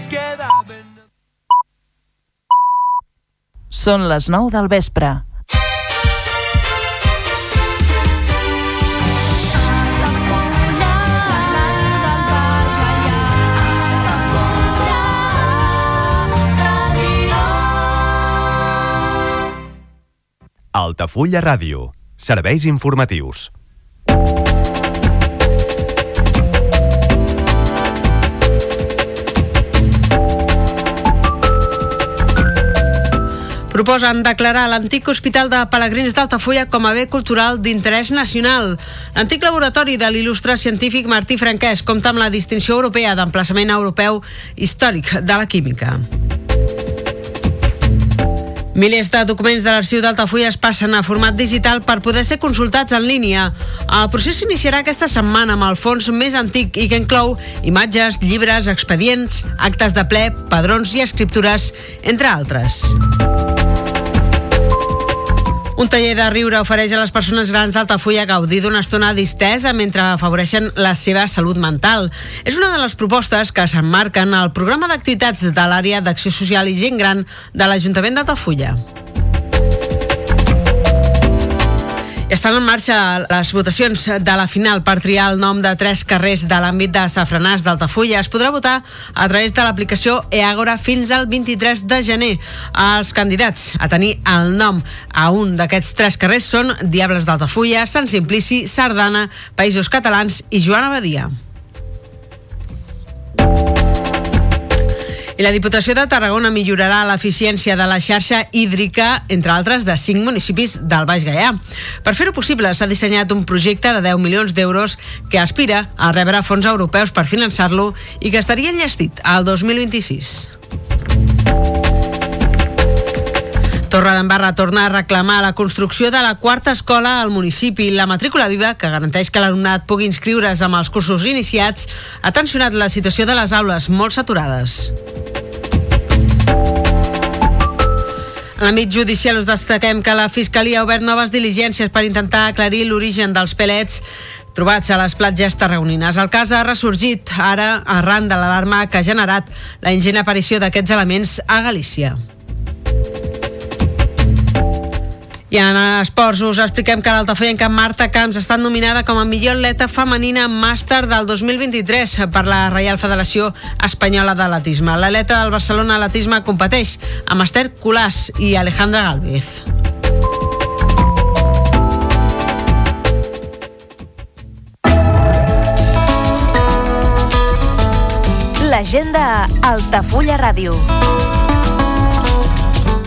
ens quedaven... Són les 9 del vespre. Altafulla Ràdio. Serveis informatius. Proposen declarar l'antic Hospital de Pelegrins d'Altafulla com a bé cultural d'interès nacional. L'antic laboratori de l'il·lustre científic Martí Franquès compta amb la distinció europea d'emplaçament europeu històric de la química. Milers de documents de l'arxiu d'Altafulla es passen a format digital per poder ser consultats en línia. El procés s'iniciarà aquesta setmana amb el fons més antic i que inclou imatges, llibres, expedients, actes de ple, padrons i escriptures, entre altres. Un taller de riure ofereix a les persones grans d'Altafulla gaudir d'una estona distesa mentre afavoreixen la seva salut mental. És una de les propostes que s'emmarquen al programa d'activitats de l'àrea d'acció social i gent gran de l'Ajuntament d'Altafulla. Estan en marxa les votacions de la final per triar el nom de tres carrers de l'àmbit de Safranàs d'Altafulla. Es podrà votar a través de l'aplicació eAgora fins al 23 de gener. Els candidats a tenir el nom a un d'aquests tres carrers són Diables d'Altafulla, Sant Simplici, Sardana, Països Catalans i Joan Abadia. I la Diputació de Tarragona millorarà l'eficiència de la xarxa hídrica, entre altres, de cinc municipis del Baix Gaià. Per fer-ho possible, s'ha dissenyat un projecte de 10 milions d'euros que aspira a rebre fons europeus per finançar-lo i que estaria enllestit al 2026. Torredembarra torna a reclamar la construcció de la quarta escola al municipi. La matrícula viva, que garanteix que l'alumnat pugui inscriure's amb els cursos iniciats, ha tensionat la situació de les aules molt saturades. En l'àmbit judicial us destaquem que la Fiscalia ha obert noves diligències per intentar aclarir l'origen dels pelets trobats a les platges tarragonines. El cas ha ressorgit ara arran de l'alarma que ha generat la ingent aparició d'aquests elements a Galícia. I en esports us expliquem que l'altafoyenca Marta Camps ha estat nominada com a millor atleta femenina màster del 2023 per la Reial Federació Espanyola d'Atletisme. L'atleta del Barcelona Atletisme competeix amb Esther Colàs i Alejandra Galvez. L'agenda Altafulla Ràdio.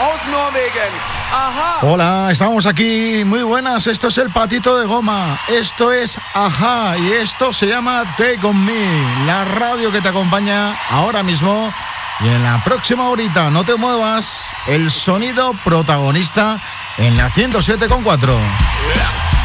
Aus Norwegen. Hola, estamos aquí. Muy buenas. Esto es el patito de goma. Esto es Ajá. Y esto se llama Take On Me. La radio que te acompaña ahora mismo. Y en la próxima horita, no te muevas. El sonido protagonista en la 107.4. Thank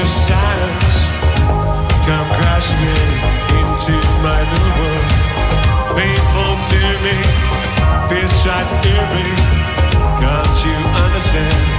the silence. Come crashing into my little world. Painful to me, right me. Can't you understand?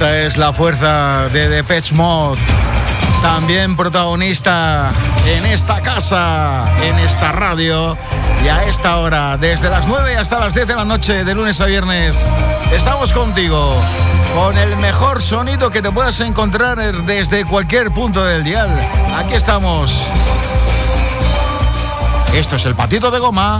Esta es la fuerza de Depeche Mode. También protagonista en esta casa, en esta radio. Y a esta hora, desde las 9 hasta las 10 de la noche, de lunes a viernes, estamos contigo con el mejor sonido que te puedas encontrar desde cualquier punto del dial. Aquí estamos. Esto es el patito de goma.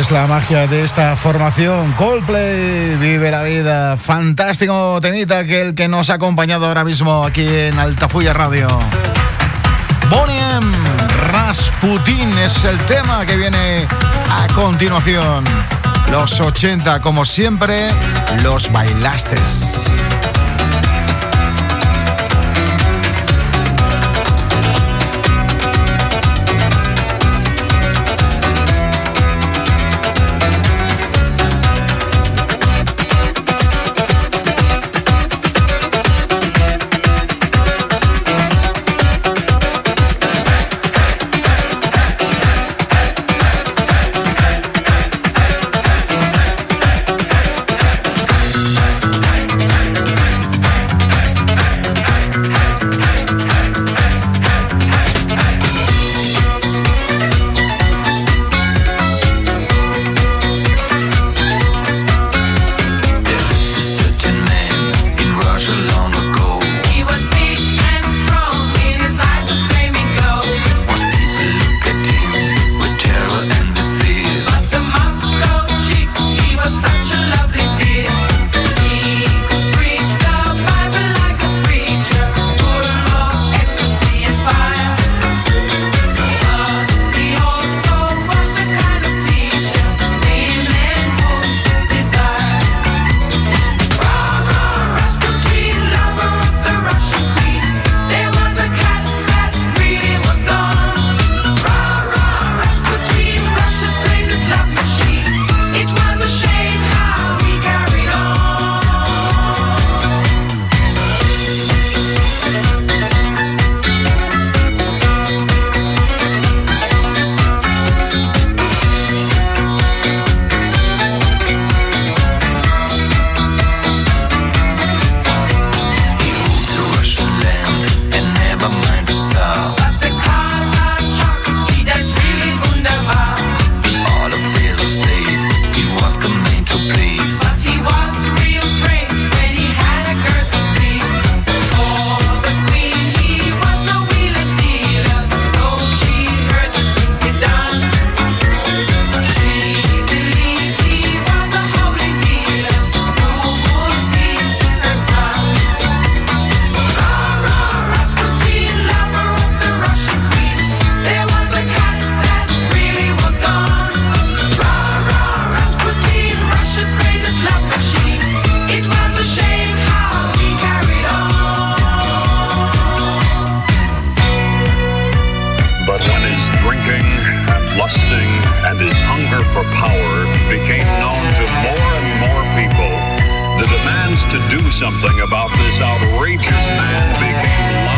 Es la magia de esta formación. Coldplay, vive la vida. Fantástico temita que el que nos ha acompañado ahora mismo aquí en Altafulla Radio. Boniem Rasputin es el tema que viene a continuación. Los 80, como siempre, los bailastes. lusting and his hunger for power became known to more and more people, the demands to do something about this outrageous man became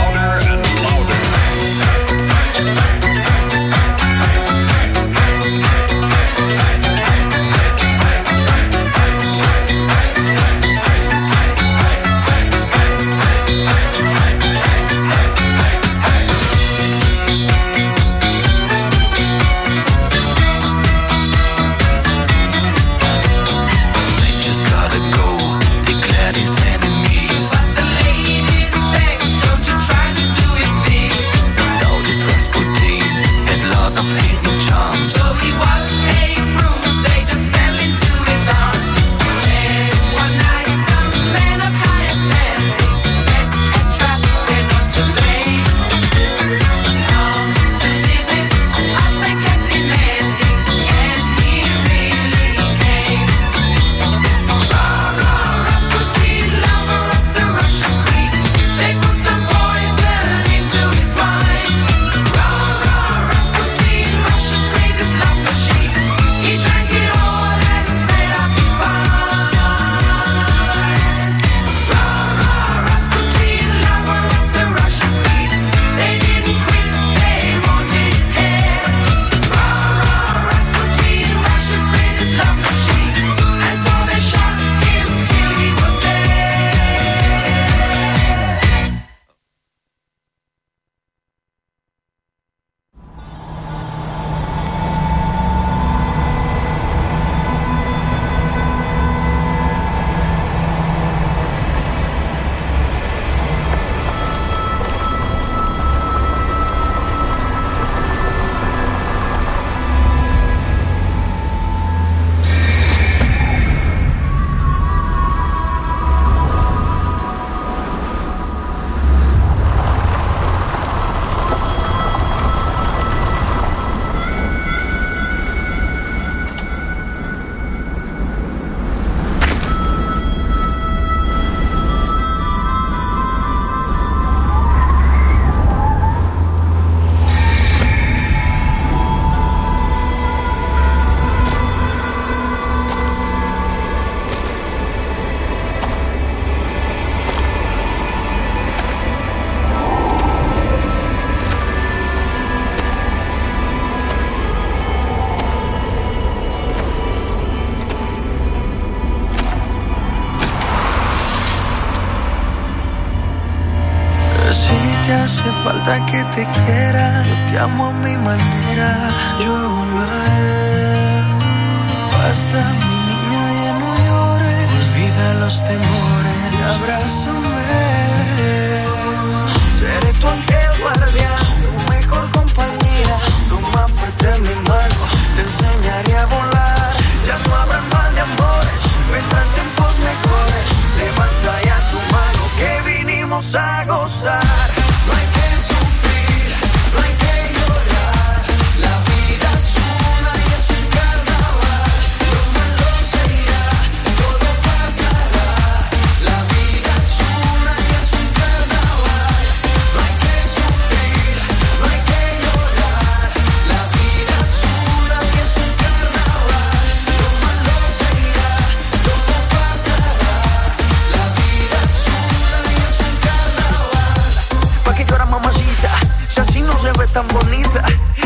tan bonita.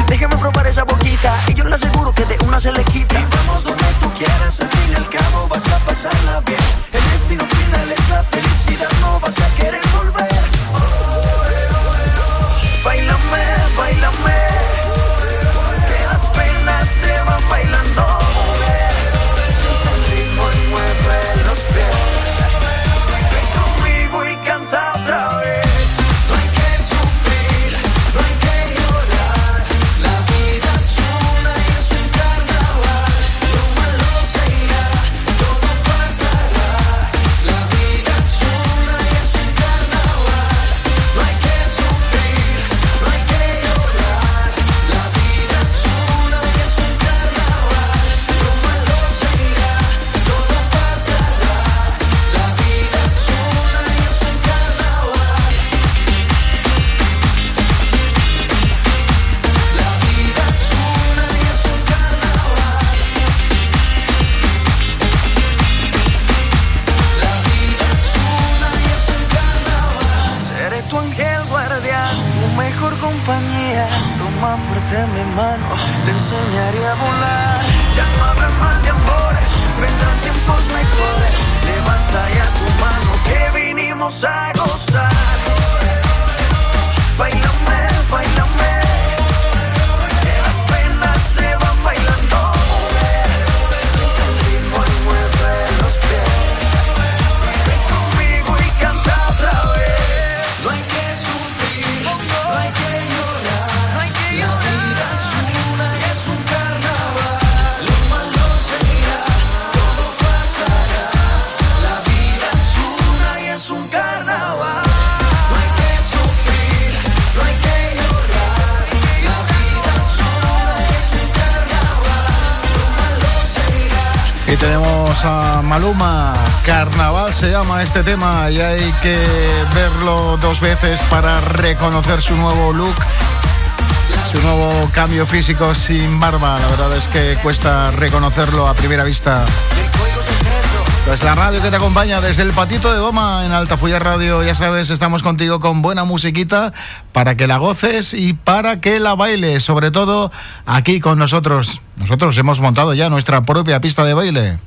Déjeme probar esa boquita y yo le aseguro que de una se le quita. Y vamos donde tú quieras, al fin y al cabo vas a pasarla bien. El destino final es la felicidad, no vas a querer volver. Oh, oh, bailame, bailame. Que las penas se van bailando. Siente el ritmo y mueve los pies. Maluma. Carnaval se llama este tema y hay que verlo dos veces para reconocer su nuevo look. Su nuevo cambio físico sin barba, la verdad es que cuesta reconocerlo a primera vista. Pues la radio que te acompaña desde el Patito de Goma en Altafulla Radio, ya sabes, estamos contigo con buena musiquita para que la goces y para que la bailes, sobre todo aquí con nosotros. Nosotros hemos montado ya nuestra propia pista de baile.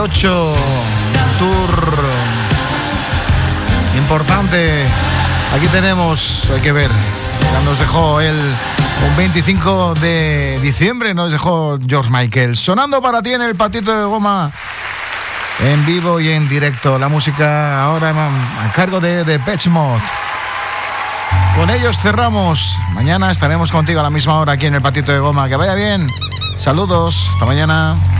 2008. Tour importante. Aquí tenemos, hay que ver, nos dejó él un 25 de diciembre, nos dejó George Michael. Sonando para ti en el patito de goma en vivo y en directo. La música ahora a cargo de, de Mode. Con ellos cerramos. Mañana estaremos contigo a la misma hora aquí en el patito de goma. Que vaya bien. Saludos. Hasta mañana.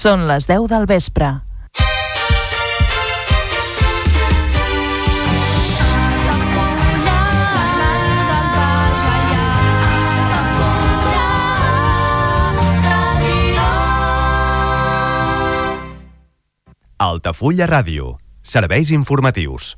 Són les 10 del vespre. Altafulla Ràdio. Serveis informatius.